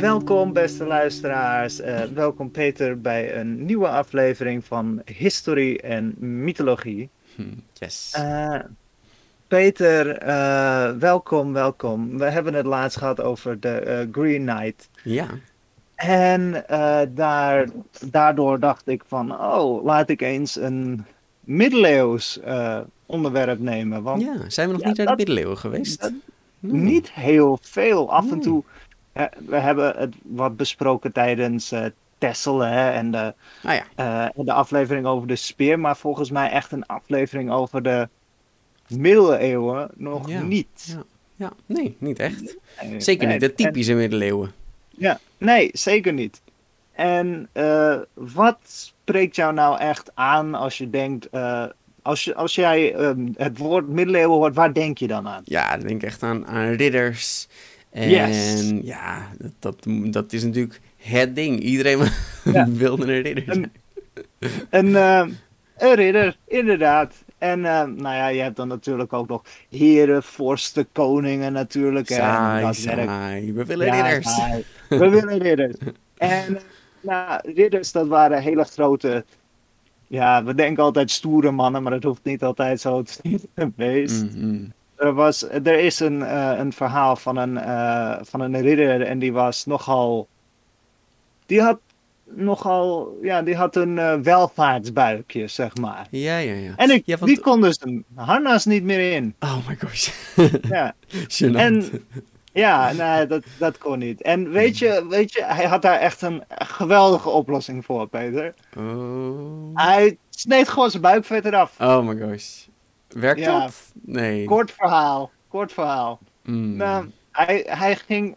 welkom beste luisteraars. Uh, welkom Peter bij een nieuwe aflevering van Historie en Mythologie. Yes. Uh, Peter, uh, welkom, welkom. We hebben het laatst gehad over de Green Knight. Ja. En daar, daardoor dacht ik van, oh, laat ik eens een middeleeuws onderwerp nemen. Want, ja, zijn we nog niet uit de middeleeuwen geweest? Niet heel veel. Af en toe we hebben het wat besproken tijdens uh, Tessel hè, en de, ah, ja. uh, de aflevering over de speer, maar volgens mij echt een aflevering over de middeleeuwen nog ja. niet. Ja. ja. nee, niet echt. Nee, zeker niet de typische en, middeleeuwen. Ja, nee, zeker niet. En uh, wat spreekt jou nou echt aan als je denkt, als, je, als jij um, het woord middeleeuwen hoort, waar denk je dan aan? Ja, dan denk ik echt aan, aan ridders. En Yes. ja, dat, dat, dat is natuurlijk het ding. Iedereen Ja. wilde een ridder zijn. Een, eh, een ridder, inderdaad. En eh, nou ja, je hebt dan natuurlijk ook nog heren, vorsten, koningen natuurlijk. hè, en Saai, dat saai. We willen Ja, ridders. saai. We willen ridders. En nou, ridders, dat waren hele grote... Ja, we denken altijd stoere mannen, maar dat hoeft niet altijd zo te zijn. Mhm. Er, was, er is een, eh, een verhaal van een, eh, van een ridder en die was nogal. Die had nogal. Ja, die had een eh, welvaartsbuikje, zeg maar. Ja, ja, ja. En ik, Ja, want- die kon dus een harnas niet meer in. Oh my gosh. Ja. En- ja nee, dat, dat kon niet. En weet je, weet je, hij had daar echt een geweldige oplossing voor, Peter. Oh. Hij sneed gewoon zijn buikvet eraf. oh my gosh. Werkt Ja. dat? Nee. Kort verhaal, kort verhaal. Mm. Nou, hij, hij, ging,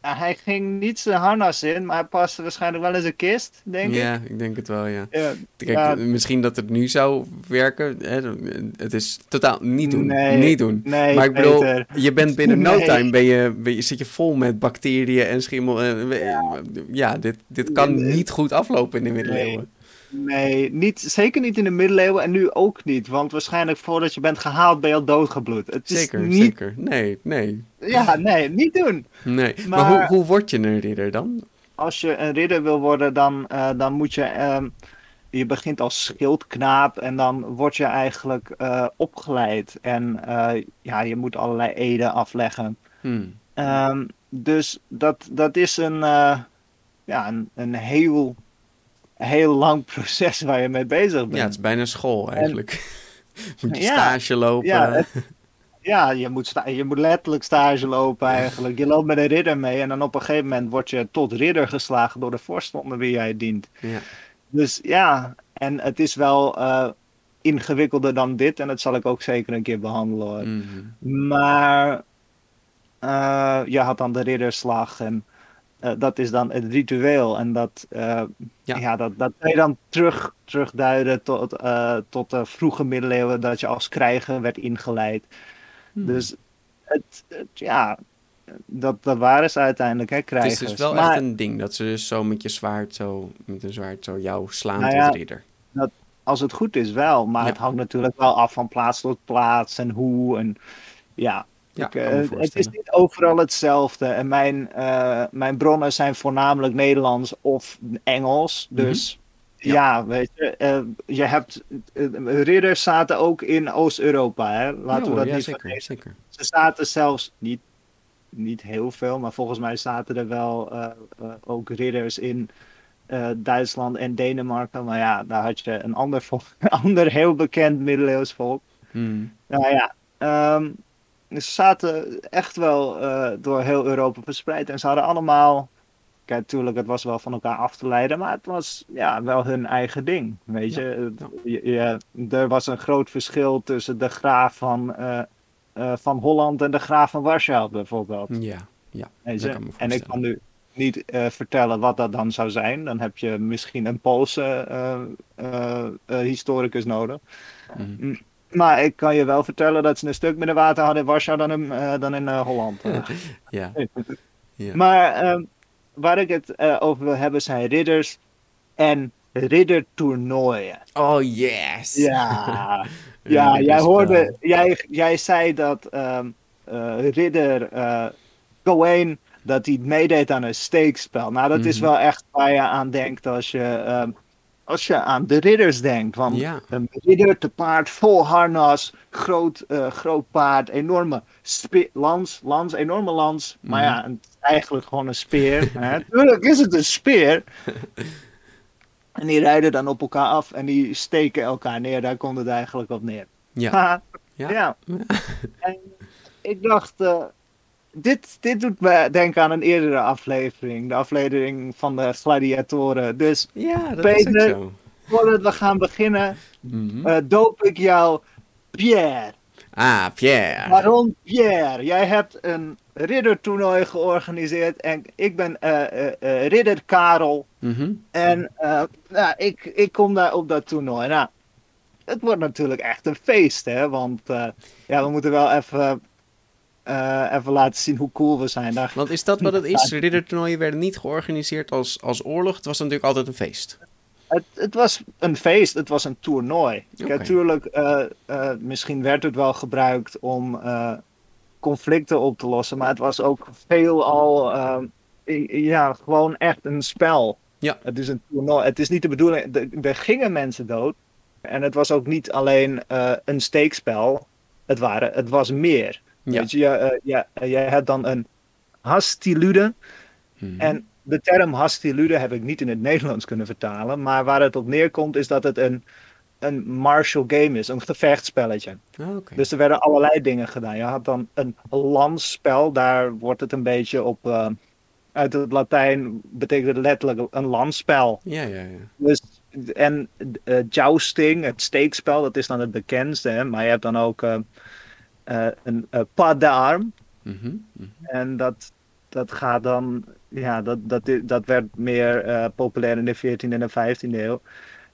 hij ging niet zijn harnas in, maar hij paste waarschijnlijk wel in zijn kist, denk ik. ja, ik denk het wel, ja. Ja, Kijk, ja, misschien dat het nu zou werken. Hè? Het is totaal niet doen. Nee, niet doen. nee, maar ik bedoel, Peter. je bent binnen no Nee. time ben je, ben je, zit je vol met bacteriën en schimmel. En, ja, dit, dit kan niet goed aflopen in de middeleeuwen. Nee, niet, zeker niet in de middeleeuwen en nu ook niet. Want waarschijnlijk voordat je bent gehaald ben je al doodgebloed. Het is Zeker, niet, zeker. Nee, nee, Ja, nee, niet doen. nee. Maar, Maar- hoe, hoe word je een ridder dan? Als je een ridder wil worden, dan, eh, dan moet je... ehm, je begint als schildknaap en dan word je eigenlijk eh, opgeleid. En eh, ja, je moet allerlei eden afleggen. Hmm. Ehm, dus dat, dat is een, ja, een, een heel, heel lang proces waar je mee bezig bent. Ja, het is bijna school eigenlijk. Moet je Ja, stage lopen. ja, het- Ja, je moet, sta- je moet letterlijk stage lopen eigenlijk. Je loopt met een ridder mee en dan op een gegeven moment word je tot ridder geslagen door de vorst onder wie jij dient. Ja. Dus ja, en het is wel eh, ingewikkelder dan dit en dat zal ik ook zeker een keer behandelen. hoor. Mhm. Maar eh, je had dan de ridderslag en eh, dat is dan het ritueel. En dat, eh, Ja. ja. dat, dat kan je dan terug, terugduiden tot, eh, tot de vroege middeleeuwen dat je als krijger werd ingeleid. Hmm. Dus het, het- ja, dat, dat waren ze uiteindelijk, hè, Het krijgers. is dus wel maar echt een ding dat ze dus zo met je zwaard zo, met een zwaard zo jou slaan Nou tot ridder. als het goed is wel, maar Ja. het hangt natuurlijk wel af van plaats tot plaats en hoe. En, ja, Ja, ik, eh, het is niet overal hetzelfde. En mijn, eh, mijn bronnen zijn voornamelijk Nederlands of Engels. Dus Ja. ja, weet je, eh, je hebt. ridders zaten ook in Oost-Europa, hè? Laten we dat ja, niet zeker, vergeten. zeker. Ze zaten zelfs niet, niet heel veel, maar volgens mij zaten er wel ook ridders in Duitsland en Denemarken. Maar ja, daar had je een ander, volk, een ander heel bekend middeleeuws volk. Hmm. Nou ja, ehm, ze zaten echt wel eh, door heel Europa verspreid. En ze hadden allemaal. Kijk, natuurlijk, het was wel van elkaar af te leiden, maar het was ja, wel hun eigen ding. Weet je? Ja. je- je- er was een groot verschil tussen de graaf van, eh, eh, van Holland en de graaf van Warschau, bijvoorbeeld. Ja, ja. Weet je? en ik kan nu niet vertellen wat dat dan zou zijn. Dan heb je misschien een Poolse historicus nodig. Mhm. Maar ik kan je wel vertellen dat ze een stuk minder water hadden in Warschau dan in, eh, dan in eh, Holland. Ja, ja. maar ehm, waar ik het eh, over wil hebben zijn ridders en riddertoernooien. Oh, yes! Ja, ja jij hoorde, jij, jij zei dat eh, ridder Gawain dat hij meedeed aan een steekspel. Nou, dat is Mhm. wel echt waar je aan denkt als je, ehm, als je aan de ridders denkt. Ja. een ridder te paard, vol harnas, groot, eh, groot paard, enorme lans, lans, enorme lans. Maar Mhm. ja, is eigenlijk gewoon een speer. hè. Tuurlijk is het een speer. En die rijden dan op elkaar af en die steken elkaar neer. Daar komt het eigenlijk op neer. Ja. ja. En ik dacht, eh, dit, dit doet me denken aan een eerdere aflevering. De aflevering van de gladiatoren. Dus Ja, dat is Peter. zo. voordat we gaan beginnen, eh, doop ik jou Pierre. ah, Pierre. Waarom Pierre? Jij hebt een riddertoernooi georganiseerd en ik ben eh, ridder Karel. Mhm. En nou, ik, ik kom daar op dat toernooi. Nou, het wordt natuurlijk echt een feest, hè? Want ja, we moeten wel even, eh, even laten zien hoe cool we zijn. Daar, Want is dat wat het is? Riddertoernooien werden niet georganiseerd als, als oorlog. Het was natuurlijk altijd een feest. het, het was een feest, het was een toernooi. Natuurlijk, eh, eh, misschien werd het wel gebruikt om conflicten op te lossen, maar het was ook veelal ja, gewoon echt een spel. Ja. Het is een toernooi. Het is niet de bedoeling. Er, gingen mensen dood. En het was ook niet alleen een steekspel. Het, waren, het was meer. Ja. Weet je, je, eh, je, je hebt dan een hastilude. Mhm. En de term hastilude heb ik niet in het Nederlands kunnen vertalen. Maar waar het op neerkomt is dat het een, een martial game is. Een gevechtspelletje. Ah. Dus er werden allerlei dingen gedaan. Je had dan een lansspel. Daar wordt het een beetje op... eh, uit het Latijn betekent het letterlijk een lansspel. Ja, ja, ja. Dus, en eh, jousting, het steekspel, dat is dan het bekendste. Hè? Maar je hebt dan ook eh, eh, een uh, pas d'armes. Mhm. Mhm. En dat, dat gaat dan, ja, dat, dat, dat werd meer eh, populair in de 14e en de 15e eeuw.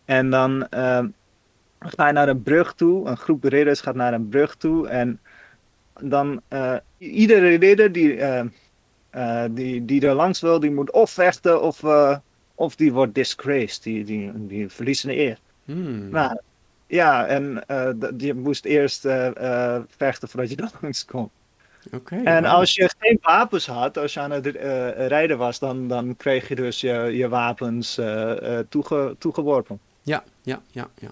En dan eh, ga je naar een brug toe, een groep ridders gaat naar een brug toe. En dan eh, iedere ridder die, eh, eh, die, die er langs wil, die moet of vechten of, eh, of die wordt disgraced, die, die, die verliezen de eer. Hmm. Nou, ja, en eh, je moest eerst eh, eh, vechten voordat je langs kon. Oké. En als je geen wapens had, als je aan het rijden was, dan, dan kreeg je dus je, je wapens toege, toegeworpen. Ja, ja, ja, ja.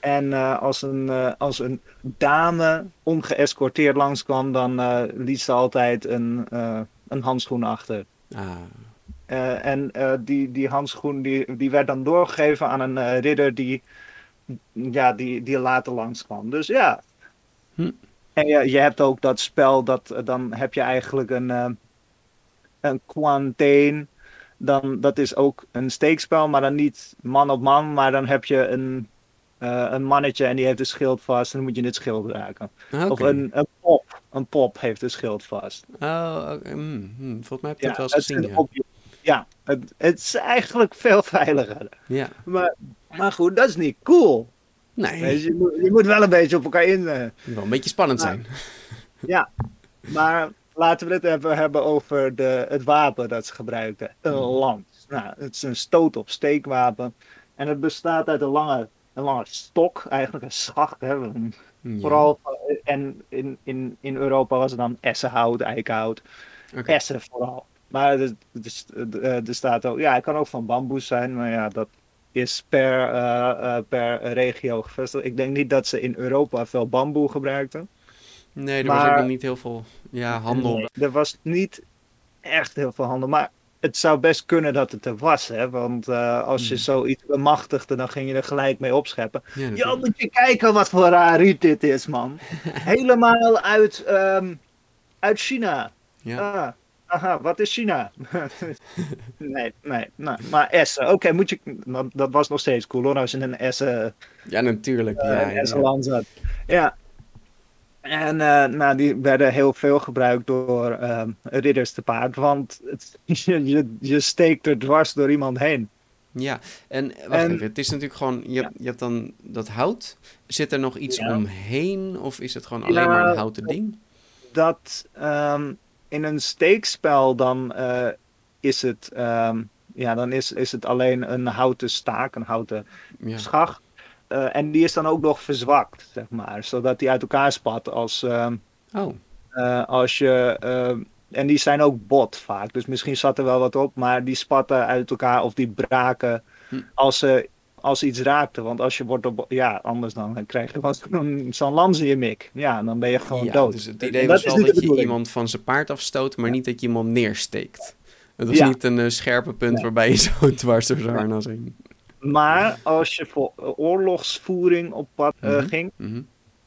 En als, een, als een dame ongeëscorteerd langskwam, dan liet ze altijd een, een handschoen achter. Ah, en die, die handschoen die, die werd dan doorgegeven aan een ridder die, ja, die, die later langskwam. Dus ja. Hm. En je, je hebt ook dat spel, dat, dan heb je eigenlijk een, eh, een quantain. Dan, dat is ook een steekspel, maar dan niet man op man, maar dan heb je een, eh, een mannetje en die heeft een schild vast en dan moet je het schild raken. oké. Of een, een pop. Een pop heeft een schild vast. Oh. Hmm, hmm. Volgens mij heb ik Ja, dat wel eens gezien, ja het, het is eigenlijk veel veiliger. Ja. Maar, maar goed, dat is niet cool. Nee, je, je, moet, je moet wel een beetje op elkaar in. eh. wel een beetje spannend Maar- zijn. ja, maar laten we het even hebben over de, het wapen dat ze gebruikten. Een Mhm. lans. Nou, het is een stoot op steekwapen. En het bestaat uit een lange, een lange stok, eigenlijk een schacht. Hè. Ja. Vooral, en in, in, in Europa was het dan essenhout, eikenhout. Oké. Essen vooral. Maar er, er, er staat ook, ja, het kan ook van bamboes zijn, maar ja, dat is per, eh, eh, per regio gevestigd. Ik denk niet dat ze in Europa veel bamboe gebruikten. Nee, er was ook nog niet heel veel ja, handel. Nee, er was niet echt heel veel handel, maar het zou best kunnen dat het er was, hè? Want eh, als je Hmm. zoiets bemachtigde, dan ging je er gelijk mee opscheppen. Ja, moet je kijken wat voor raar riet dit is, man. Helemaal uit, ehm, uit China. Ja. Ah, aha, wat is China? nee, nee, nee, maar Essen. Oké, moet je. Dat, dat was nog steeds cool hoor, als je een Essen, ja, natuurlijk. eh, ja, een ja, ja. Essenland zat. Ja. En eh, nou, die werden heel veel gebruikt door ehm, ridders te paard, want het, je, je, je steekt er dwars door iemand heen. Ja, en wacht En- even. Het is natuurlijk gewoon, je, hebt- je hebt dan dat hout. Zit er nog iets Ja. omheen? Of is het gewoon alleen maar een houten ding? Dat ehm, in een steekspel dan eh, is het, ehm, ja, dan is, is het alleen een houten staak, een houten Ja. schacht. Eh, en die is dan ook nog verzwakt, zeg maar. Zodat die uit elkaar spat als, ehm, Oh, eh, als je ehm, en die zijn ook bot vaak. Dus misschien zat er wel wat op, maar die spatten uit elkaar of die braken Hm. als ze als iets raakte. Want als je wordt op, ja, anders dan krijg je wat zo'n lans in je mik. Ja, dan ben je gewoon ja, dood. Dus het idee was wel dat je iemand van zijn paard afstoot, maar niet dat je iemand neersteekt. Het was Ja. niet een eh, scherpe punt waarbij je zo dwars door zijn harnas heen. Maar als je voor eh, oorlogsvoering op pad eh, Mhm. ging, Mhm.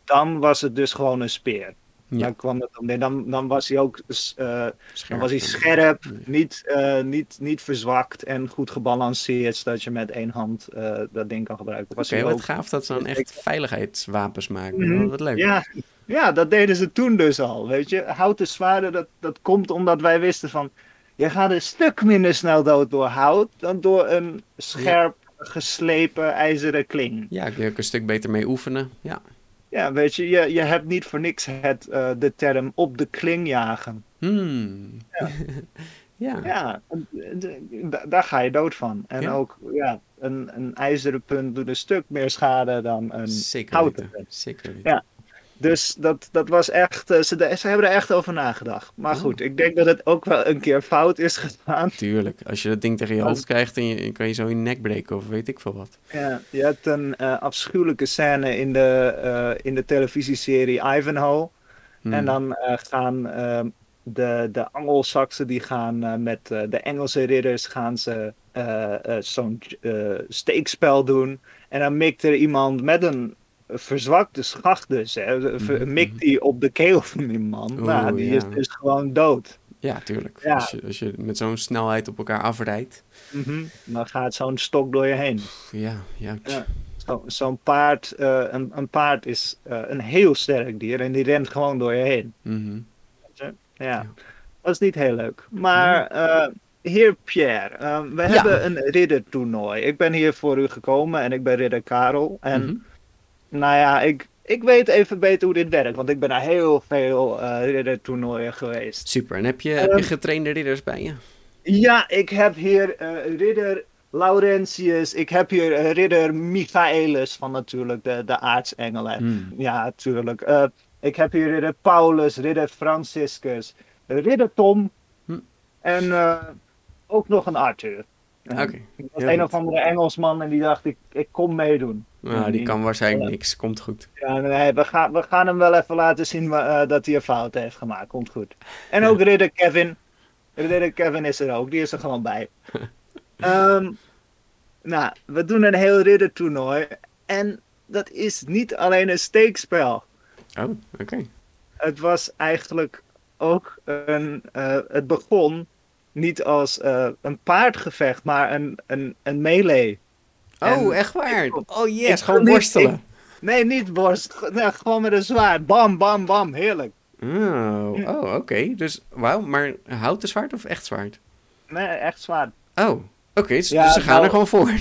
dan was het dus gewoon een speer. Ja. Dan, kwam het, nee, dan, dan was hij ook eh, dan Scherp. was hij scherp, Ja. niet, eh, niet, niet verzwakt en goed gebalanceerd, zodat je met één hand eh, dat ding kan gebruiken. Oké, hij wat ook- gaaf dat ze dan echt veiligheidswapens maken. Mhm. Wat leuk. Ja, ja, dat deden ze toen dus al. Weet je, houten zwaarden, dat, dat komt omdat wij wisten van. Je gaat een stuk minder snel dood door hout dan door een scherp geslepen ijzeren kling. Ja, kun je ook een stuk beter mee oefenen. Ja. Ja, weet je, je, je hebt niet voor niks het, eh, de term op de kling jagen. Hmm. Ja. Ja, daar ga je dood van. En Ja. ook, ja, een, een ijzeren punt doet een stuk meer schade dan een Zeker houten punt. Zeker weten. Ja. Dus dat, dat was echt, eh, ze, ze hebben er echt over nagedacht. Maar goed, ik denk dat het ook wel een keer fout is gegaan. Tuurlijk. Als je dat ding tegen je hoofd krijgt, en je, kan je zo in je nek breken of weet ik veel wat. Ja, je hebt een eh, afschuwelijke scène in de, eh, in de televisieserie Ivanhoe. Hmm. En dan gaan eh, de, de Angelsaksen die gaan met de Engelse ridders gaan ze zo'n steekspel doen. En dan mikt er iemand met een verzwakte schacht dus. Hè, mikt die op de keel van die man. Oeh, nou, die ja. is dus gewoon dood. Ja, tuurlijk. Ja. Als, je, als je met zo'n snelheid op elkaar afrijdt. Mhm. Dan gaat zo'n stok door je heen. Ja, ja. Ja. Zo- Zo'n paard, eh, een, een paard is eh, een heel sterk dier en die rent gewoon door je heen. Mhm. Ja, Ja. dat is niet heel leuk. Maar, eh, heer Pierre, we hebben een riddertoernooi. Ik ben hier voor u gekomen en ik ben ridder Karel. En Mhm. Nou ja, ik, ik weet even beter hoe dit werkt, want ik ben naar heel veel eh riddertoernooien geweest. Super. En heb je, heb je Ehm, getrainde ridders bij je? Ja, ik heb hier eh, ridder Laurentius, ik heb hier eh, ridder Michaelis van natuurlijk de, de aartsengelen. Hmm. Ja, natuurlijk. Eh, ik heb hier ridder Paulus, ridder Franciscus, ridder Tom Hm. en eh, ook nog een Arthur. Oké. Dat was een of andere Engelsman en die dacht, ik, ik kom meedoen. Nou, die kan waarschijnlijk niks. Komt goed. Ja, nee, we, gaan, we gaan hem wel even laten zien eh, dat hij een fout heeft gemaakt. Komt goed. En ook ridder Kevin. Ridder Kevin is er ook, die is er gewoon bij. Ehm, nou, we doen een heel riddertoernooi. En dat is niet alleen een steekspel. Oh, oké. Het was eigenlijk ook een. eh, het begon niet als eh, een paardgevecht, maar een, een, een melee. Oh, En- echt waar? ik- Oh yes, gewoon niet- worstelen. Nee, niet nee, gewoon met een zwaard. Bam, bam, bam. Heerlijk. Oh, oh oké. Dus, wauw, maar houten zwaard of echt zwaard? Nee, echt zwaard. Oh, oké. dus, Ja, dus ze gaan nou- er gewoon voor.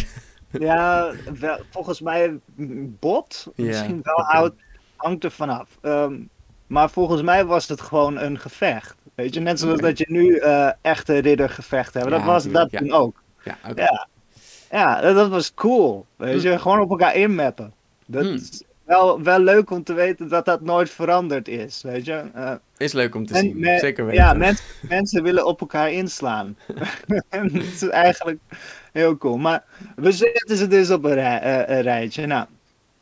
Ja, wel, volgens mij bot. Ja, Misschien wel oud. Hangt er vanaf. Ehm, maar volgens mij was het gewoon een gevecht. Weet je, net zoals dat je nu eh, echte riddergevecht hebt. Dat was dat toen ook. Ja. Ja. Ja, dat, dat was cool. Weet je, gewoon op elkaar inmappen. Dat Hm. is wel, wel leuk om te weten dat dat nooit veranderd is. Weet je. Eh, Is leuk om te En zien. me- Zeker weten. Ja, mens- mensen willen op elkaar inslaan. dat is eigenlijk heel cool. Maar we zetten ze dus op een, rij- eh, een rijtje. Nou,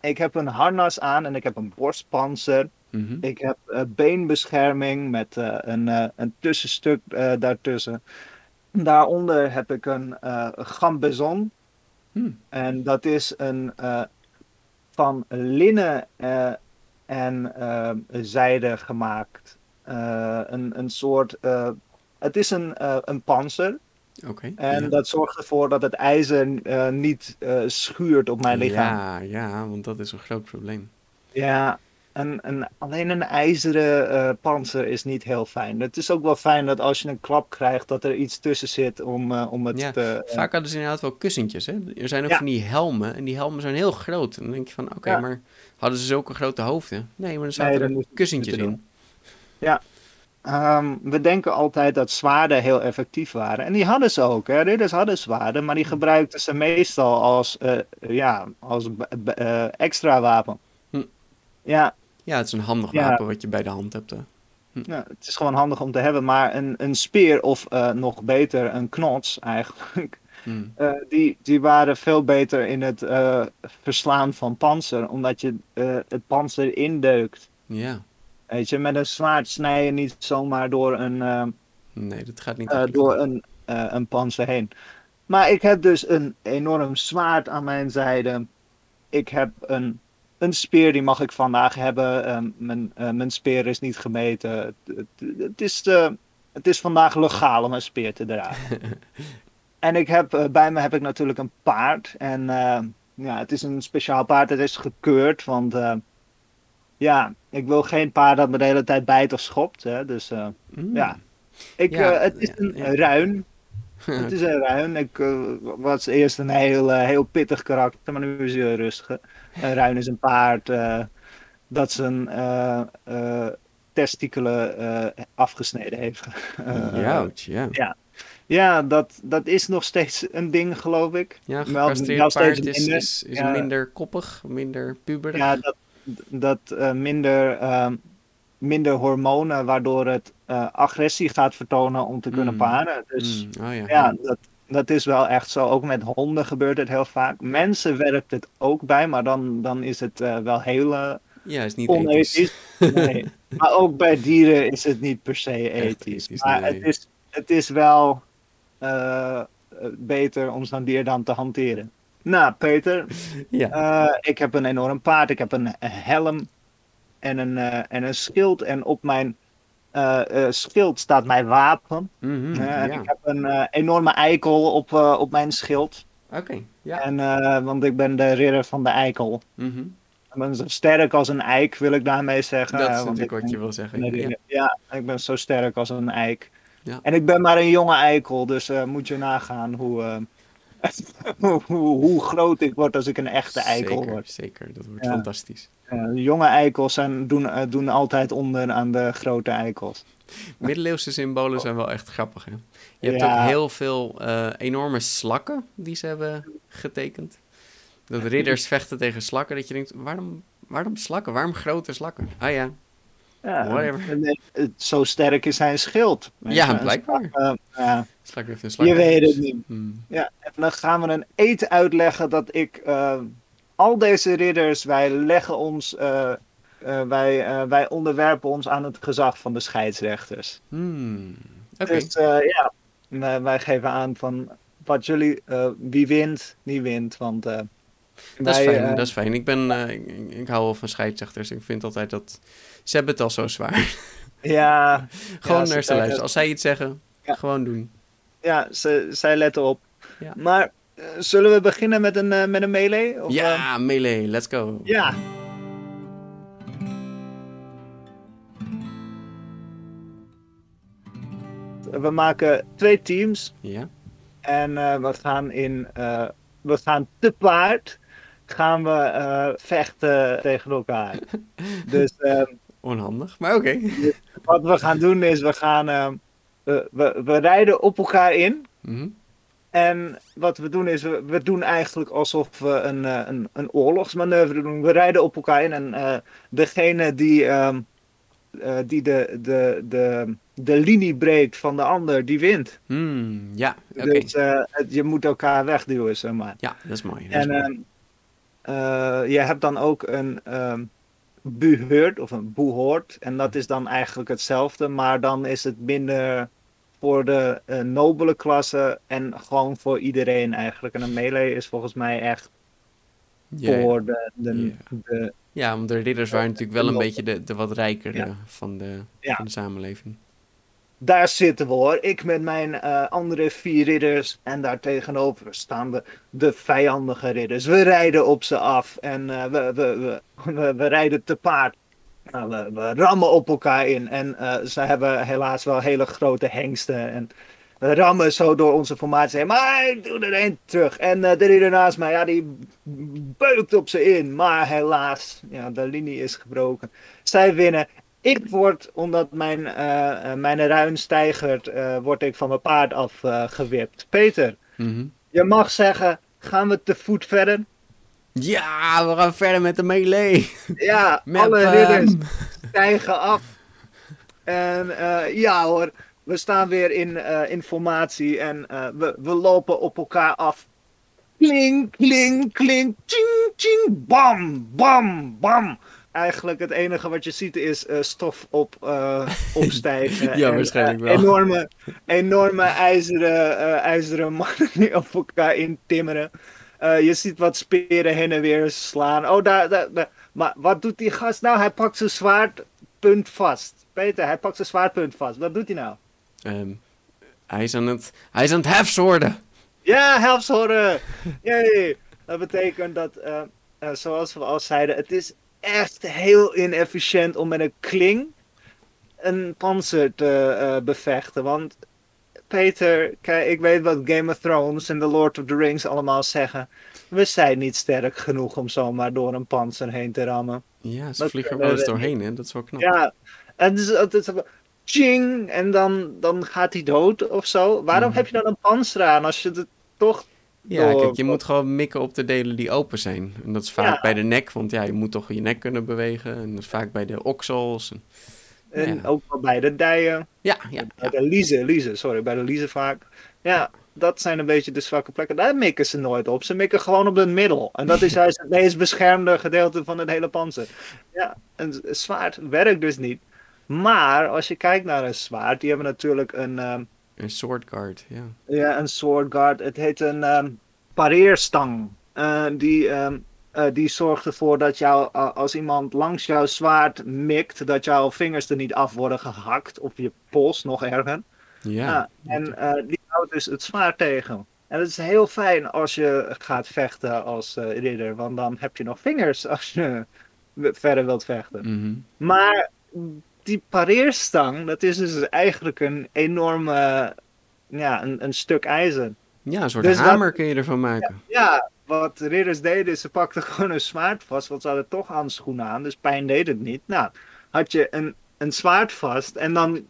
ik heb een harnas aan en ik heb een borstpanzer. Mhm. Ik heb eh, beenbescherming met eh, een, eh, een tussenstuk daartussen. Daaronder heb ik een eh gambezon. Hm. En dat is een van linnen en zijde gemaakt. Een, een soort. het is een, een panzer. En ja. dat zorgt ervoor dat het ijzer niet schuurt op mijn lichaam. Ja, ja, want dat is een groot probleem. Ja, en, en alleen een ijzeren eh panzer is niet heel fijn. Het is ook wel fijn dat als je een klap krijgt, dat er iets tussen zit om, eh, om het Ja, te. eh, Vaak hadden ze inderdaad wel kussentjes. Hè? Er zijn ook Ja. van die helmen. En die helmen zijn heel groot. En dan denk je van, oké, Ja. maar hadden ze zulke grote hoofden? Nee, maar er Nee, zaten dan er kussentjes in. Ehm, we denken altijd dat zwaarden heel effectief waren. En die hadden ze ook. Hè? Ridders hadden zwaarden, maar die gebruikten ze meestal als, eh, ja, als extra wapen. Hm. Ja, Ja, het is een handig Ja. wapen wat je bij de hand hebt. Hè. Nou, het is gewoon handig om te hebben, maar een, een speer of eh, nog beter een knots eigenlijk, Hmm. eh, die, die waren veel beter in het eh, verslaan van panzer, omdat je het panzer indeukt. Ja. Weet je, met een zwaard snij je niet zomaar door een, Nee, dat gaat niet. door een, een panzer heen. Maar ik heb dus een enorm zwaard aan mijn zijde. Ik heb een, een speer, die mag ik vandaag hebben. Ehm, mijn, eh, mijn speer is niet gemeten. Het, het, het is, eh, het is vandaag legaal om een speer te dragen. en ik heb, eh, bij me heb ik natuurlijk een paard. En eh, ja, het is een speciaal paard. Het is gekeurd, want ja, ik wil geen paard dat me de hele tijd bijt of schopt. Hè, dus Hmm. ja. Ik, Ja, het is ja, een ja. ruin. Het is een ruin. Ik eh, was eerst een heel, eh, heel pittig karakter, maar nu is hij heel rustig. Een ruin is een paard eh, dat zijn eh eh, testikelen eh, afgesneden heeft. Eh, Jouwt, ja. ja, dat, dat is nog steeds een ding, geloof ik. Ja, gecastreerd paard is, minder. is, is Ja. minder koppig, minder puberig. Ja, dat, dat eh, minder, ehm, minder hormonen, waardoor het eh, agressie gaat vertonen om te kunnen Mm. paren. Dus Hmm, Oh ja. Ja, dat, dat is wel echt zo. Ook met honden gebeurt het heel vaak. Mensen werkt het ook bij, maar dan, dan is het eh, wel heel eh, Ja, is niet ethisch. onethisch. Nee. maar ook bij dieren is het niet per se ethisch. ethisch, maar nee. het, is, het is wel beter om zo'n dier dan te hanteren. Nou, Peter, Ja. ik heb een enorm paard. Ik heb een helm en een, eh, en een schild. En op mijn eh, eh, schild staat mijn wapen. Mhm, en. Ik heb een enorme eikel op, op mijn schild. Oké, ja. En, want ik ben de ridder van de eikel. Mhm. Ik ben zo sterk als een eik, wil ik daarmee zeggen. Dat is natuurlijk ik wat je wil zeggen. Ja. ik ben zo sterk als een eik. Ja. En ik ben maar een jonge eikel, dus moet je nagaan hoe, hoe, groot ik word als ik een echte eikel zeker, word. Zeker, dat wordt Ja. fantastisch. Eh, jonge eikels zijn, doen, eh, doen altijd onder aan de grote eikels. Middeleeuwse symbolen zijn wel echt grappig, hè? Je hebt Ja. ook heel veel eh, enorme slakken die ze hebben getekend. Dat ridders vechten tegen slakken, dat je denkt, waarom, waarom slakken? Waarom grote slakken? Ah ja, Ja, Whatever. nee, het- zo sterk is zijn schild. Ja, Een blijkbaar. slag, eh, ja, slak heeft een slak. je weet het niet. Hmm. Ja, en dan gaan we een eet uitleggen dat ik eh, al deze ridders, wij leggen ons, eh, eh, wij, eh, wij onderwerpen ons aan het gezag van de scheidsrechters. Hmm. Oké, Dus eh, ja, wij, wij geven aan van wat jullie, eh, wie wint, die wint. Want eh, dat is fijn, eh, dat is fijn. Ik, ben, eh, ik, ik- ik hou wel van scheidsrechters. Ik vind altijd dat... Ze hebben het al zo zwaar. ja, gewoon Ja, naar ze luisteren. Als zij iets zeggen, Ja. gewoon doen. ja ze, zij letten op. Ja. Maar eh, zullen we beginnen met een, eh, met een melee? Of, eh, ja, melee, let's go. ja. We maken twee teams Ja? en eh, we gaan in, eh, we gaan te paard, gaan we eh, vechten tegen elkaar. dus eh, Onhandig, maar oké. wat we gaan doen is, we gaan, eh, we, we, we rijden op elkaar in. Mhm. En wat we doen is, we, we doen eigenlijk alsof we een, eh, een, een oorlogsmanoeuvre doen. We rijden op elkaar in en eh, degene die, ehm, eh, die de, de, de, de linie breekt van de ander, die wint. Hmm, ja, oké. Dus het- je moet elkaar wegduwen, zeg maar. Ja, dat is mooi. Dat is En mooi. ehm, eh, je hebt dan ook een ehm buhurt of een boehoort. En dat is dan eigenlijk hetzelfde, maar dan is het minder voor de eh, nobele klasse en gewoon voor iedereen eigenlijk. En een melee is volgens mij echt voor de, de, Ja. de ja, want de ridders waren natuurlijk wel een beetje de, de wat rijkere Ja. van, de, Ja. van de samenleving. Daar zitten we hoor. Ik met mijn eh, andere vier ridders. En daar tegenover staan de, de vijandige ridders. We rijden op ze af. En eh, we, we, we, we, rijden te paard. Nou, we, rammen op elkaar in. En eh, ze hebben helaas wel hele grote hengsten. En we rammen zo door onze formatie. Maar ik doe er één terug. En de ridder naast mij, ja, die beukt op ze in. Maar helaas, ja, de linie is gebroken. Zij winnen. Ik word, omdat mijn, eh, eh, mijn ruin stijgert, eh, word ik van mijn paard af eh, gewipt. Peter, Mhm. je mag zeggen, gaan we te voet verder? Ja, we gaan verder met de melee. Ja, Met, alle ridders stijgen af. En ja hoor, we staan weer in informatie en we, we lopen op elkaar af. Kling, kling, kling, ching, ching, bam, bam, bam. Eigenlijk het enige wat je ziet is eh, stof op, eh, opstijgen. Ja, En, waarschijnlijk eh, wel. Enorme, enorme ijzeren, eh, ijzeren mannen die op elkaar intimmeren. Eh, je ziet wat speren heen en weer slaan. Oh, daar, daar, daar. Maar wat doet die gast nou? Hij pakt zijn zwaardpunt vast. Peter, hij pakt zijn zwaardpunt vast. Wat doet hij nou? Ehm, hij, is aan het, hij is aan het hefzorden. Ja, helpshoren! Yay! Dat betekent dat, eh, eh, zoals we al zeiden, het is echt heel inefficiënt om met een kling een panzer te eh, bevechten. Want Peter, kijk, ik weet wat Game of Thrones en The Lord of the Rings allemaal zeggen. We zijn niet sterk genoeg om zomaar door een panzer heen te rammen. Ja, ze Dat vliegen er wel eens doorheen, hè? Dat is wel knap. Ja, en dus, het is ching, en dan, dan gaat hij dood of zo. Waarom Mhm. heb je dan een panzer aan als je het toch Ja, door- kijk, je moet gewoon mikken op de delen die open zijn. En dat is vaak Ja. bij de nek, want ja, je moet toch je nek kunnen bewegen. En dat is vaak bij de oksels. En... En Ja. ook wel bij de dijen. Ja, ja, Bij de liezen, liezen, sorry, bij de liezen vaak. Ja, dat zijn een beetje de zwakke plekken. Daar mikken ze nooit op. Ze mikken gewoon op het middel. En dat is juist het meest beschermde gedeelte van het hele panzer. Ja, een zwaard werkt dus niet. Maar als je kijkt naar een zwaard, die hebben natuurlijk een, ehm, Een sword guard, ja. ja, een sword guard. Het heet een ehm, pareerstang. Eh, die, ehm, eh, die zorgt ervoor dat jou, als iemand langs jouw zwaard mikt, dat jouw vingers er niet af worden gehakt. Of je pols, nog erger. Ja, Ja, en eh, die houdt dus het zwaard tegen. En het is heel fijn als je gaat vechten als eh, ridder, want dan heb je nog vingers als je verder wilt vechten. Mhm. Maar die pareerstang, dat is dus eigenlijk een enorme, ja, een, een stuk ijzer. ja een soort Dus wat- hamer kun je ervan maken. Ja, wat ridders deden, is ze pakten gewoon een zwaard vast, want ze hadden toch handschoenen aan, dus pijn deed het niet. Nou, had je een, een zwaard vast en dan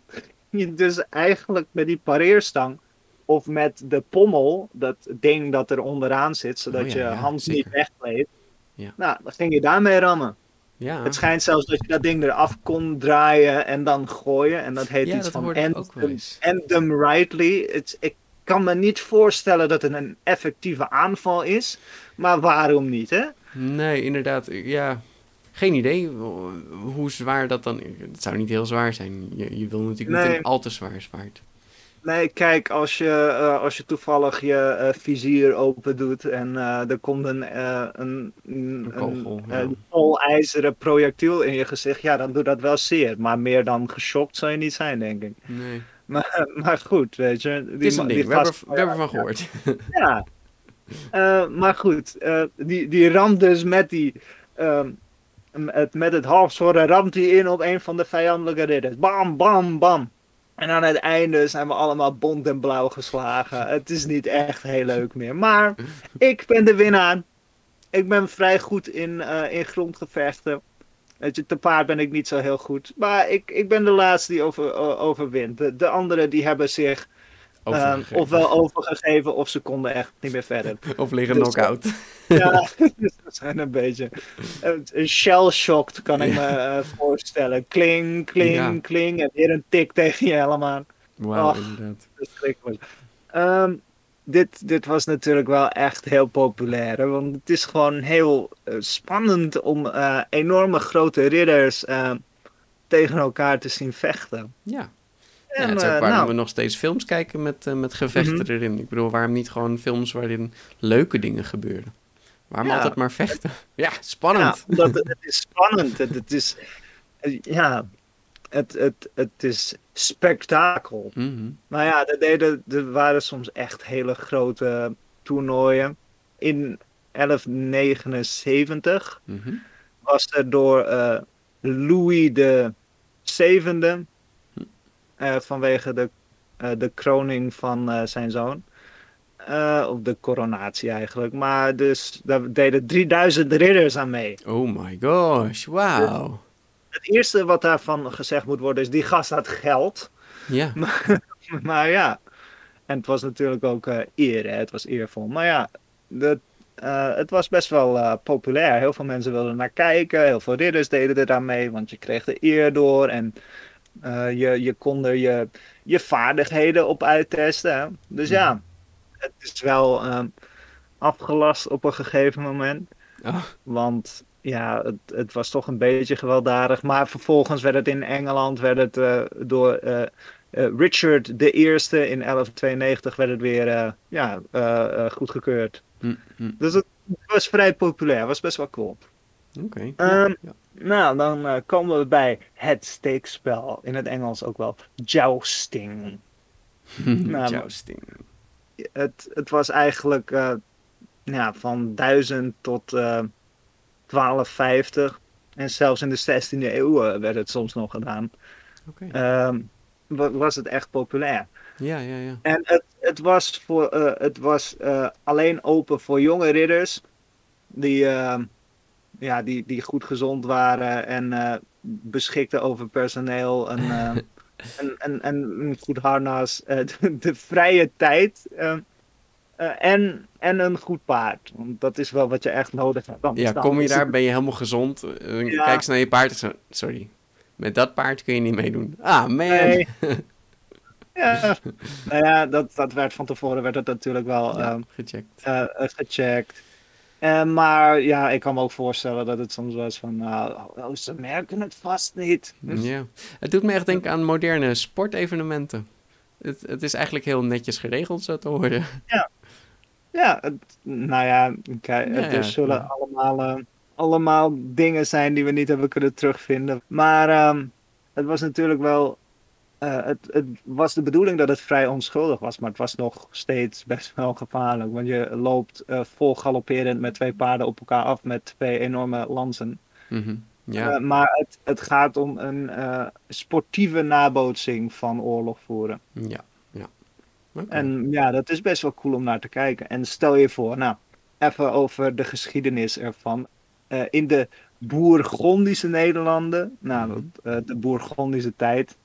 je dus eigenlijk met die pareerstang of met de pommel, dat ding dat er onderaan zit, zodat Oh ja, je ja, hand zeker. niet wegleed. Ja. Nou, dan ging je daarmee rammen. Ja, Het schijnt zelfs dat je dat ding eraf kon draaien en dan gooien. En dat heet ja iets dat van hoorde ik end, ook wel eens. end them rightly. Het, ik kan me niet voorstellen dat het een effectieve aanval is. Maar waarom niet, hè? Nee, inderdaad. Ja, geen idee hoe zwaar dat dan... Het zou niet heel zwaar zijn. Je, je wil natuurlijk niet een al te zwaar zwaard. Nee, kijk, als je, eh, als je toevallig je eh, vizier open doet en eh, er komt een, een, een, kogel, een, ja. een volijzeren projectiel in je gezicht, ja, dan doet dat wel zeer. Maar meer dan geschokt zou je niet zijn, denk ik. Nee. Maar, maar goed, weet je. Die, Het is een ding. die We hebben, we hebben ervan gehoord. Ja. Maar goed, die, die ramt dus met die. ehm, het, met het halfzworden ramt hij in op een van de vijandelijke ridders. Bam, bam, bam. En aan het einde zijn we allemaal bont en blauw geslagen. Het is niet echt heel leuk meer. Maar ik ben de winnaar. Ik ben vrij goed in, eh, in grondgevechten. Weet je, te paard ben ik niet zo heel goed. Maar ik, ik ben de laatste die over, overwint. De, de anderen die hebben zich ehm, Overgegeven. ofwel overgegeven of ze konden echt niet meer verder. Of liggen Dus- knock-out. Ja, dat zijn een beetje. Een een shell-shocked kan ik me eh, voorstellen. Kling, kling, kling. En weer een tik tegen je helm aan. Wauw, Och. inderdaad. Verschrikkelijk. Ehm, dit, dit was natuurlijk wel echt heel populair. hè, Want het is gewoon heel eh, spannend om eh, enorme grote ridders eh, tegen elkaar te zien vechten. Ja. ja, En, het is ook eh, waarom nou, we nog steeds films kijken met, eh, met gevechten Mhm. erin. Ik bedoel, waarom niet gewoon films waarin leuke dingen gebeuren? Waarom Ja. altijd maar vechten? Ja, Ja, spannend. omdat het, het is spannend. Het, het is, ja, het, het, het is spektakel. Mhm. Maar ja, er, deden, er waren soms echt hele grote toernooien. In 1179 Mhm. was er door eh, Louis de zevende, eh, vanwege de, eh, de kroning van zijn zoon. Eh, of de coronatie eigenlijk. Maar dus daar deden 3000 ridders aan mee. Oh my gosh, wauw. Het eerste wat daarvan gezegd moet worden is, die gast had geld. Ja, Maar ja, en het was natuurlijk ook eh eer, hè? het was eervol. Maar ja, eh, het was best wel populair. Heel veel mensen wilden naar kijken, heel veel ridders deden er aan mee, want je kreeg de eer door. En je, je kon er je, je vaardigheden op uittesten. Hè? Dus ja, Mhm. Het is wel ehm, afgelast op een gegeven moment. Oh, Want ja, het, het was toch een beetje gewelddadig. Maar vervolgens werd het in Engeland werd het, eh, door eh, eh, Richard I in 1192 werd het weer ja, goedgekeurd. hm. Dus het was vrij populair, was best wel cool. Oké. Ehm, ja. Nou, dan komen we bij het steekspel. In het Engels ook wel jousting. nou, Jousting. Het, het was eigenlijk eh, ja, van 1000 tot eh 1250. En zelfs in de 16e eeuw eh, werd het soms nog gedaan. Ehm, wa- was het echt populair. Ja, ja, ja. En het, het was, voor, het was alleen open voor jonge ridders. Die, ehm, ja, die, die goed gezond waren en beschikten over personeel. En, en, en, en een goed harnas. eh, de, de vrije tijd. eh, eh, en, en een goed paard. Want dat is wel wat je echt nodig hebt. Anders Ja, dan kom je daar, ben je helemaal gezond. eh, Ja. Kijk eens naar je paard zo. Sorry. Met dat paard kun je niet meedoen. Ah, man. Nee. ja, nou ja, dat, dat werd van tevoren werd het natuurlijk wel Ja, ehm, gecheckt. gecheckt. Eh, maar ja, ik kan me ook voorstellen dat het soms was van, nou, oh, ze merken het vast niet. Ja. Het doet me echt denken aan moderne sportevenementen. Het, het is eigenlijk heel netjes geregeld, zo te horen. Ja, het, nou ja, kijk, Ja, het ja, er zullen ja. allemaal, eh, allemaal dingen zijn die we niet hebben kunnen terugvinden. Maar ehm, het was natuurlijk wel, eh, het, het was de bedoeling dat het vrij onschuldig was, maar het was nog steeds best wel gevaarlijk. Want je loopt eh, vol galopperend met twee paarden op elkaar af met twee enorme lansen. Mhm. Ja, Eh, maar het, het gaat om een sportieve nabootsing van oorlog voeren. ja, ja. En ja, dat is best wel cool om naar te kijken. En stel je voor, nou, even over de geschiedenis ervan. In de Bourgondische Nederlanden, nou, Mhm. de Bourgondische tijd,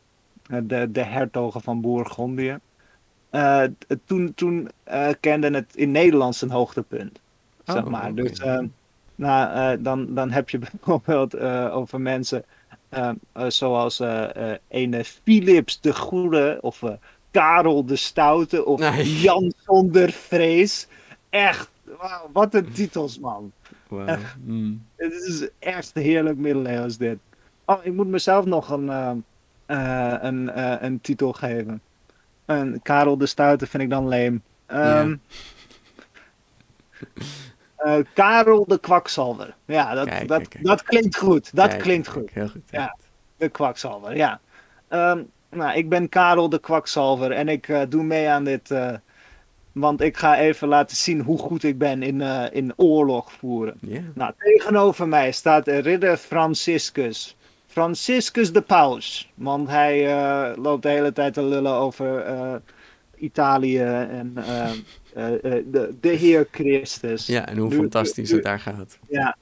de, de hertogen van Bourgondië. eh, t- toen toen eh, kende het in Nederland zijn hoogtepunt, zeg Oh, maar. oké. Dus eh, nou, eh, dan, dan heb je bijvoorbeeld eh, over mensen eh, eh, zoals eh, eh, ene Philips de Goede of eh, Karel de Stoute of Nee. Jan zonder vrees. Echt, wat een titels, man. Mm. Het is echt heerlijk middeleeuws dit. Oh, ik moet mezelf nog een, eh, een, eh, een titel geven. Karel de Stoute vind ik dan leem. Ehm, eh, Karel de Kwakzalver. Ja, dat, Kijk, dat, kijk, kijk. dat klinkt goed. Dat klinkt goed. Heel goed. Ja. De kwakzalver, ja. Ehm, nou, ik ben Karel de kwakzalver en ik doe mee aan dit. want ik ga even laten zien hoe goed ik ben in, in oorlog voeren. Nou, tegenover mij staat de ridder Franciscus. Franciscus de Paus. Want hij eh, loopt de hele tijd te lullen over eh, Italië en eh, de, de Heer Christus. ja, en hoe Nu- fantastisch nu- het daar gaat. Ja,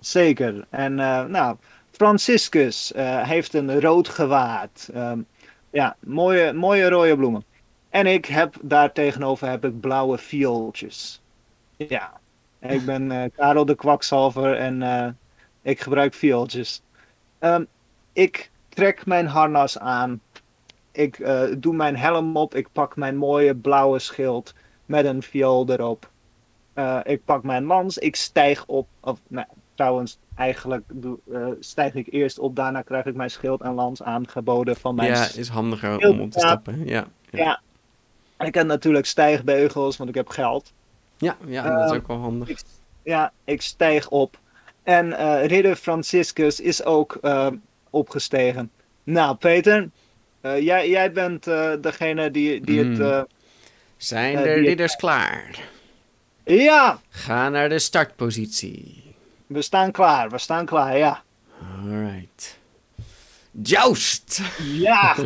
zeker. En nou, Franciscus heeft een rood gewaad. Ehm, ja, mooie, mooie rode bloemen. En ik heb daar tegenover heb ik blauwe viooltjes. Ja, ik ben Karel de Kwakzalver en ik gebruik viooltjes. Ehm, ik trek mijn harnas aan. Ik eh, doe mijn helm op. Ik pak mijn mooie blauwe schild met een viool erop. Eh, ik pak mijn lans, ik stijg op. Of, nou, trouwens, eigenlijk doe, eh, stijg ik eerst op, daarna krijg ik mijn schild en lans aangeboden van mijn. Ja, is handiger om op te stappen. Ja, ja. Ja. Ik heb natuurlijk stijgbeugels, want ik heb geld. ja, ja dat is Eh, ook wel handig. Ik, ja, ik stijg op. En eh, ridder Franciscus is ook eh, opgestegen. Nou, Peter, eh, jij, jij bent degene die, die het. Mm. eh, Zijn de ridders klaar? ja, Ga naar de startpositie. we staan klaar, we staan klaar, ja. Alright. Joust! Ja!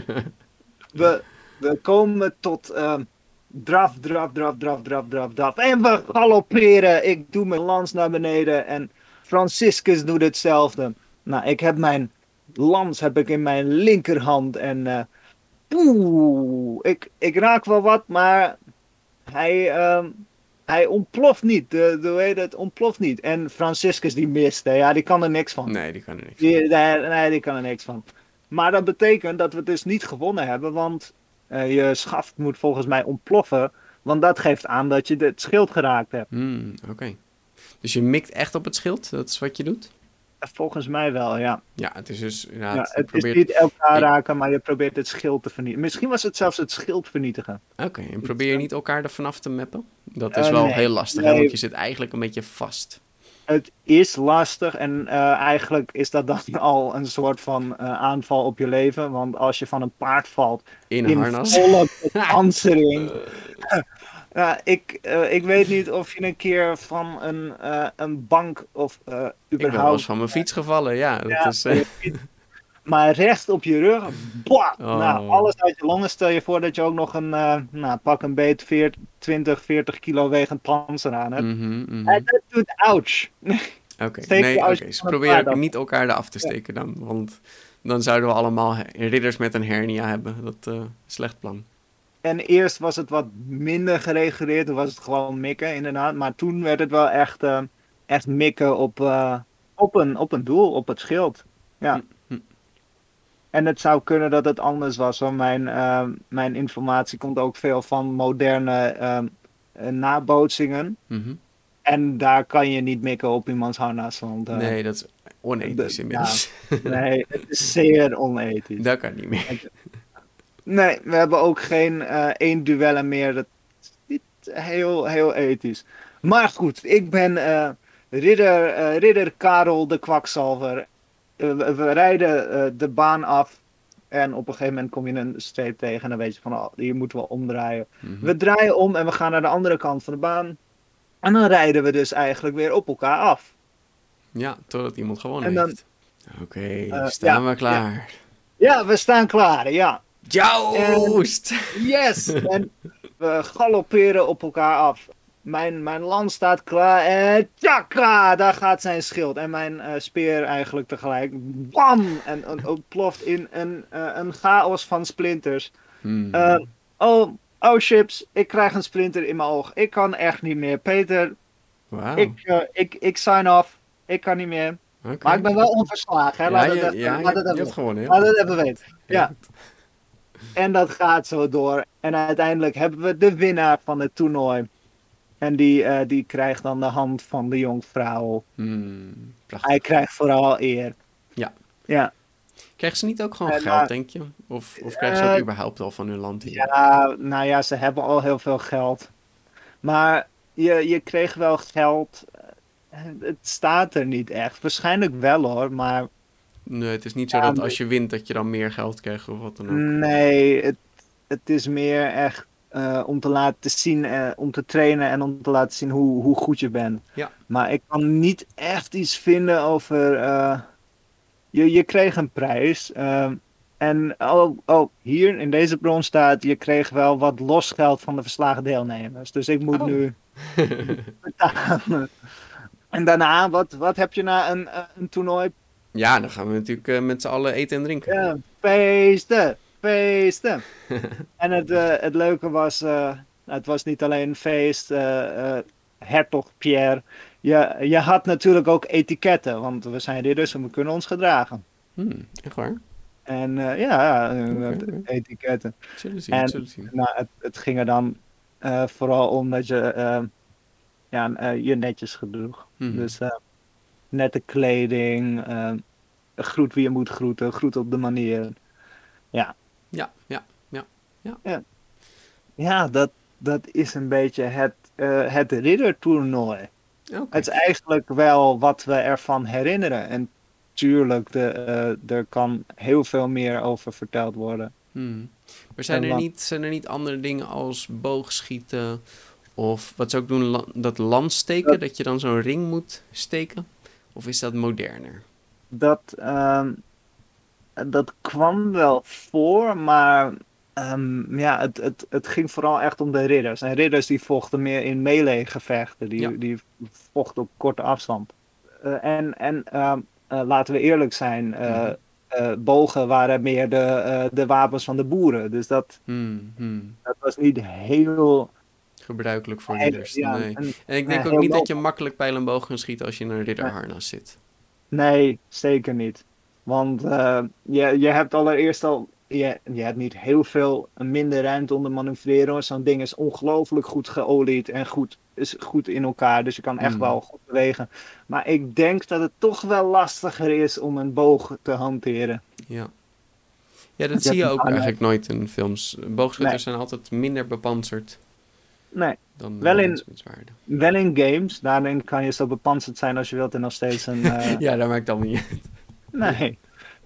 we, we komen tot ehm, draf, draf, draf, draf, draf, draf, draf. En we galopperen. Ik doe mijn lans naar beneden en Franciscus doet hetzelfde. Nou, ik heb mijn lans heb ik in mijn linkerhand en eh poeh, ik, ik raak wel wat, maar hij, ehm, hij ontploft niet. De, de, heet het, ontploft niet. En Franciscus die mist, hè. ja, die kan er niks van. Nee, die kan er niks Die, nee, nee, die kan er niks van. Maar dat betekent dat we het dus niet gewonnen hebben, want eh, je schaft moet volgens mij ontploffen. Want dat geeft aan dat je het schild geraakt hebt. Hmm, Oké. Dus je mikt echt op het schild? Dat is wat je doet? Volgens mij wel, ja. Ja, het is dus ja inderdaad... je het probeert... is niet elkaar raken, maar je probeert het schild te vernietigen. Misschien was het zelfs het schild vernietigen. Oké, en probeer je niet elkaar er vanaf te mappen? Dat is Eh, wel nee, heel lastig, nee. Want je zit eigenlijk een beetje vast. Het is lastig en eh, eigenlijk is dat dan al een soort van eh, aanval op je leven. Want als je van een paard valt In een in harnas. volle pansering. Ja, ik, eh, ik weet niet of je een keer van een, eh, een bank of eh Ik ben wel eens überhaupt. van mijn fiets gevallen, ja. Dat Ja, is, eh, Maar recht op je rug. Boah, Oh. nou, alles uit je longen. Stel je voor dat je ook nog een, nou, pak een beet 40, 20, 40 kilo wegend panzer aan hebt. mhm, mhm. En dat doet ouch. Oké, steek nee, oké. paard ook af- niet elkaar eraf te steken dan. Want dan zouden we allemaal ridders met een hernia hebben. Dat eh slecht plan. En eerst was het wat minder gereguleerd. Toen was het gewoon mikken, inderdaad. Maar toen werd het wel echt, eh, echt mikken op, eh, op, een, op een doel, op het schild. Ja. Hm, hm. En het zou kunnen dat het anders was. Want mijn, eh, mijn informatie komt ook veel van moderne nabootsingen. Mhm. En daar kan je niet mikken op iemands harnas. Want, Nee, dat is onethisch de- inmiddels. nee, het is zeer onethisch. Dat kan niet meer. Nee, we hebben ook geen eh één duellen meer. Dat is niet heel, heel ethisch. Maar goed, ik ben eh, ridder, eh, ridder Karel de Kwakzalver. We, we rijden de baan af. En op een gegeven moment kom je een streep tegen. En dan weet je van, oh, hier moeten we omdraaien. Mhm. We draaien om en we gaan naar de andere kant van de baan. En dan rijden we dus eigenlijk weer op elkaar af. Ja, totdat iemand gewonnen En dan- heeft. Oké, Eh, staan ja, we klaar. Ja, we staan klaar, ja. Joost! Yes! En we galopperen op elkaar af. Mijn, mijn land staat klaar en tjaka, daar gaat zijn schild. En mijn eh, speer eigenlijk tegelijk. Bam! En, en ontploft in een, eh, een chaos van splinters. Hmm. Eh, oh, oh chips, ik krijg een splinter in mijn oog. Ik kan echt niet meer. Peter, ik, ik, ik sign off. Ik kan niet meer. Maar ik ben wel onverslagen. Hè? Ja, Laat je, het even, ja, je, het je het goed. even weten. En dat gaat zo door. En uiteindelijk hebben we de winnaar van het toernooi. En die, eh, die krijgt dan de hand van de jonkvrouw. Hmm. Hij krijgt vooral eer. Ja. Ja, Krijgen ze niet ook gewoon Eh, geld, nou, denk je? Of, of krijgen ze dat eh, überhaupt al van hun land hier? ja, nou ja, ze hebben al heel veel geld. Maar je, je kreeg wel geld. Eh, Het staat er niet echt. Waarschijnlijk wel hoor, maar Nee, het is niet zo Ja, dat als je wint dat je dan meer geld krijgt of wat dan ook. nee, het, het is meer echt eh, om te laten zien, eh, om te trainen en om te laten zien hoe, hoe goed je bent. Ja. Maar ik kan niet echt iets vinden over. eh, je, je kreeg een prijs. ehm, en oh, oh, hier in deze bron staat: je kreeg wel wat losgeld van de verslagen deelnemers. Dus ik moet Oh. nu betalen. En daarna, wat, wat heb je na een, een toernooi? Ja, dan gaan we natuurlijk eh, met z'n allen eten en drinken. Ja, feesten, feesten. en het, eh, het leuke was, eh, het was niet alleen een feest, hertog Pierre. Je, je had natuurlijk ook etiketten, want we zijn ridders en we kunnen ons gedragen. Hmm, echt waar? En ja, etiketten. Zullen zien, En- zullen zien. Nou, het, het ging er dan vooral om dat je ja, je netjes gedroeg. Mhm. Dus nette kleding, eh, groet wie je moet groeten, groet op de manier. Ja, ja. Ja, dat, dat is een beetje het, eh het riddertoernooi. Oké. Het is eigenlijk wel wat we ervan herinneren. En tuurlijk, de, eh, er kan heel veel meer over verteld worden. Hmm. Maar zijn En er, wat- niet, zijn er niet andere dingen als boogschieten of wat ze ook doen, la- dat landsteken, Dat- dat je dan zo'n ring moet steken? Of is dat moderner? Dat, ehm, dat kwam wel voor, maar ehm, ja, het, het, het ging vooral echt om de ridders. En ridders die vochten meer in melee gevechten, die, Ja. die vochten op korte afstand. Eh, en en ehm, eh, laten we eerlijk zijn, eh, Mhm. bogen waren meer de, de wapens van de boeren. Dus dat, hmm. dat was niet heel... Gebruikelijk voor ridders. ja, nee. En ik denk ook niet dat je makkelijk pijl en boog kan schieten als je in een ridderharnas zit. nee, zeker niet. Want eh, je, je hebt allereerst al. Je, je hebt niet heel veel minder ruimte om te manoeuvreren. Zo'n ding is ongelooflijk goed geolied en goed, is goed in elkaar. Dus je kan echt Mm. wel goed bewegen. Maar ik denk dat het toch wel lastiger is om een boog te hanteren. Ja. Ja, dat Je zie je ook eigenlijk nooit in films. Boogschutters Nee. zijn altijd minder bepanserd Nee, dan Wel in- met zwaarden. wel in games. Daarin kan je zo bepanserd zijn als je wilt en nog steeds een. eh, Ja, dat maakt dan niet uit. Nee.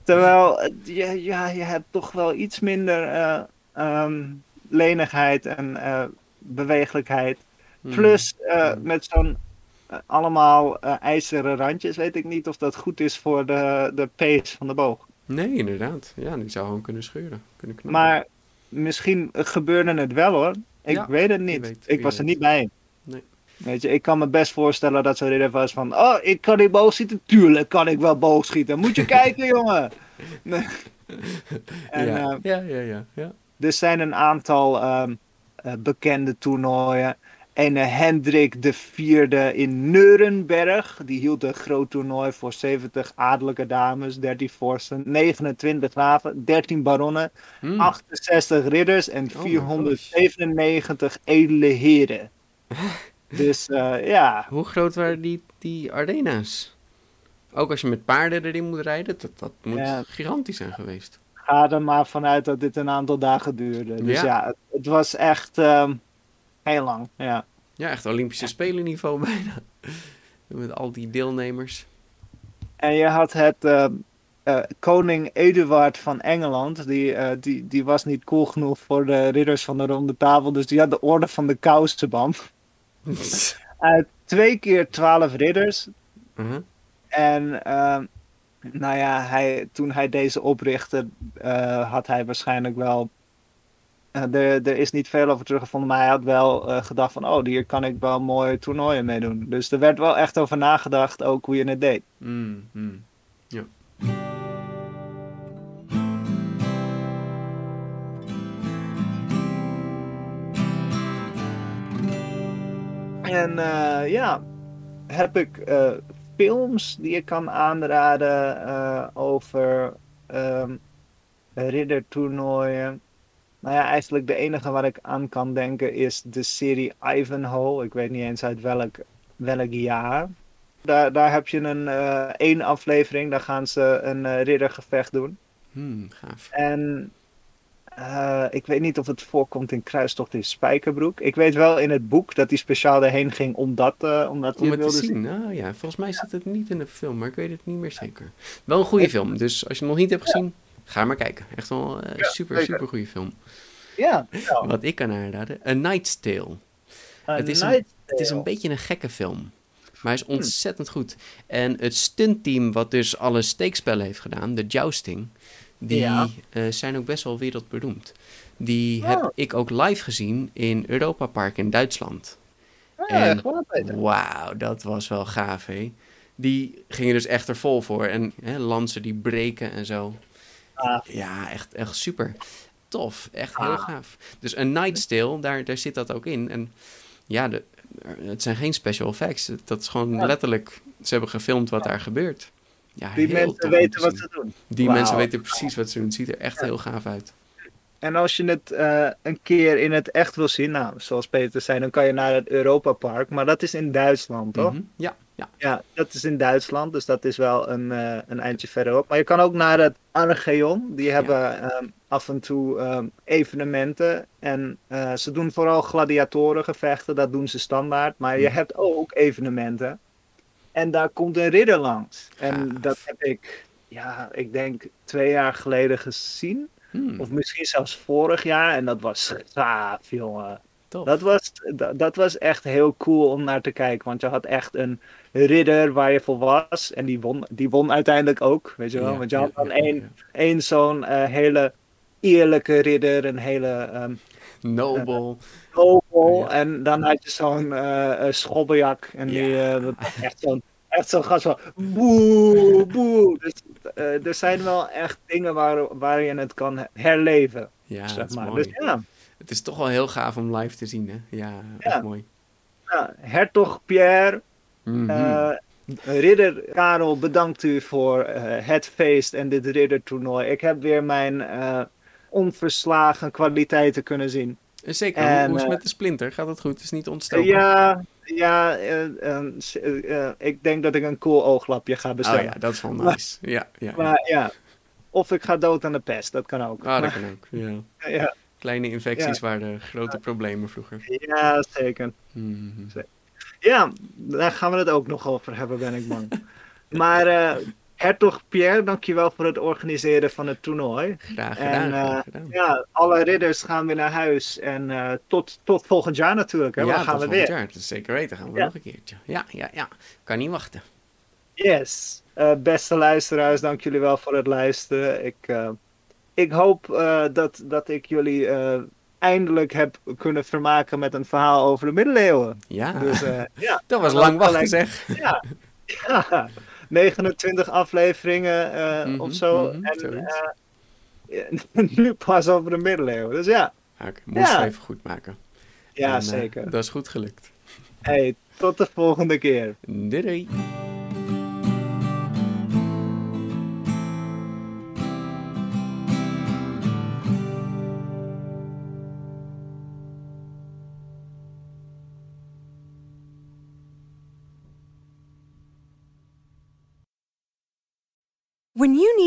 Terwijl eh, je, ja, je hebt toch wel iets minder eh, ehm, lenigheid en eh, bewegelijkheid. Hmm. Plus eh, met zo'n eh, allemaal eh, ijzeren randjes, weet ik niet of dat goed is voor de, de pace van de boog. Nee, inderdaad. Ja, die zou gewoon kunnen scheuren. Kunnen knappen. Maar misschien gebeurde het wel hoor. Ik Ja, weet het niet. weet, ik was er niet bij. Nee. Weet je, ik kan me best voorstellen dat zo'n ridder was van... Oh, ik kan die boogschieten? Tuurlijk kan ik wel boogschieten. Moet je kijken, jongen. Nee. En, ja. eh, ja, ja, ja, ja. Er zijn een aantal ehm, eh, bekende toernooien. En eh, Hendrik de Vierde in Nuremberg. Die hield een groot toernooi voor 70 adellijke dames, 13 vorsten, 29 graven, 13 baronnen, Hmm. 68 ridders en Oh my 497 edele heren. Dus eh, ja, Hoe groot waren die, die arena's? Ook als je met paarden erin moet rijden, dat, dat moet Ja. gigantisch zijn geweest. ga er maar vanuit dat dit een aantal dagen duurde. Dus Ja. ja, het, het was echt ehm, heel lang. Ja. Ja, echt Olympische Spelen niveau bijna. Met al die deelnemers. En je had het eh, eh, koning Eduard van Engeland, die, eh, die, die was niet cool genoeg voor de ridders van de ronde tafel, dus die had de orde van de kousenband. Uit twee keer twaalf ridders. Uh-huh. En ehm, nou ja, hij, toen hij deze oprichtte, had hij waarschijnlijk wel. Eh, er, er is niet veel over teruggevonden, maar hij had wel eh, gedacht van, oh, hier kan ik wel mooie toernooien mee doen. Dus er werd wel echt over nagedacht, ook hoe je het deed. Mm, mm. Ja. En eh, ja, heb ik films die ik kan aanraden over ehm riddertoernooien. Nou ja, eigenlijk de enige waar ik aan kan denken is de serie Ivanhoe. Ik weet niet eens uit welk, welk jaar. Daar, daar heb je een eh, één aflevering, daar gaan ze een eh, riddergevecht doen. Hmm, gaaf. En eh, ik weet niet of het voorkomt in Kruistocht in Spijkerbroek. Ik weet wel in het boek dat hij speciaal erheen ging omdat, eh omdat Om het te wilde zien. zien. Nou ja, volgens mij zit het niet in de film, maar ik weet het niet meer zeker. Wel een goede film, dus als je het nog niet hebt gezien, ga maar kijken. Echt wel een super, zeker. super goede film. Ja, ja. Wat ik kan aanraden, A Knight's Tale. A Het is een- Night Het is een Tale. beetje een gekke film. Maar hij is Hmm. ontzettend goed. En het stuntteam wat dus alle steekspellen heeft gedaan, de jousting, die Ja. eh, zijn ook best wel wereldberoemd. Die Oh. heb ik ook live gezien in Europa Park in Duitsland. Ja, beter. Wauw, dat was wel gaaf, hé. Die gingen dus echt er vol voor. En hè, lansen die breken en zo. Gaaf. Ja, echt, echt super. Tof, echt heel Ah. gaaf. Dus een Night's Tale, daar, daar zit dat ook in. En ja, de, het zijn geen special effects. Dat is gewoon Ja. letterlijk, ze hebben gefilmd wat daar gebeurt. Ja, Die mensen weten te wat ze doen. Die mensen weten precies wat ze doen. Het ziet er echt heel gaaf uit. En als je het eh, een keer in het echt wil zien, nou, zoals Peter zei, dan kan je naar het Europa Park. Maar dat is in Duitsland, toch? Mhm. Ja, ja. Ja, dat is in Duitsland, dus dat is wel een, eh, een eindje verderop. Maar je kan ook naar het Archeon. Die hebben ehm, af en toe ehm, evenementen. En eh, ze doen vooral gladiatorengevechten, dat doen ze standaard. Maar je hebt ook evenementen. En daar komt een ridder langs. En dat heb ik, ja, ik denk twee jaar geleden gezien. Hmm, Of misschien zelfs vorig jaar. En dat was gaaf, jongen. tof. Dat was, dat, dat was echt heel cool om naar te kijken. Want je had echt een ridder waar je voor was. En die won, die won uiteindelijk ook. Weet je wel? Ja, want je had dan één, zo'n eh, hele eerlijke ridder. Een hele ehm Nobel. nobel. Ja. En dan had je zo'n eh, eh, schobbejak. En die, eh, dat echt zo'n echt zo'n gast van boe, boe. Dus eh, er zijn wel echt dingen waar, waar je het kan herleven. Ja, zeg dat is maar. mooi. Dus ja. Het is toch wel heel gaaf om live te zien, hè? Ja, echt Ja. mooi. Ja, Hertog Pierre, Mhm. eh, Ridder Karel, bedankt u voor eh, het feest en dit riddertoernooi. Ik heb weer mijn eh, onverslagen kwaliteiten kunnen zien. Zeker, En, hoe is het met de splinter? Gaat het goed? Het is niet ontstoken? Ja, ja eh, eh, s- eh, eh, ik denk dat ik een cool ooglapje ga Oh bestellen. ja, dat is wel nice. Ja, ja. ja. Maar ja, of ik ga dood aan de pest, dat kan ook. Ah, dat Maar- kan ook. Ja. ja, Kleine infecties waren grote problemen vroeger. ja, zeker. Mhm. Ja, daar gaan we het ook nog over hebben, ben ik bang. maar eh, hertog Pierre, dankjewel voor het organiseren van het toernooi. Graag En gedaan, graag eh, gedaan. ja, alle ridders gaan weer naar huis. En eh, tot, tot volgend jaar natuurlijk. Hè? ja, Dan gaan tot we volgend weer. jaar. Dat is zeker weten. Gaan we Ja. nog een keertje. Ja, ja, ja. Kan niet wachten. Yes. Beste luisteraars, dank jullie wel voor het luisteren. Ik, ik hoop dat, dat ik jullie eindelijk heb kunnen vermaken met een verhaal over de middeleeuwen. Ja, Dus eh, ja, dat was lang wachten zeg. ja, ja, 29 afleveringen eh, Mhm, of zo. mhm, en eh, ja, nu pas over de middeleeuwen. Dus ja, moest Ja. even goed maken. ja En, zeker. dat is goed gelukt. Hey, tot de volgende keer. Doei doei.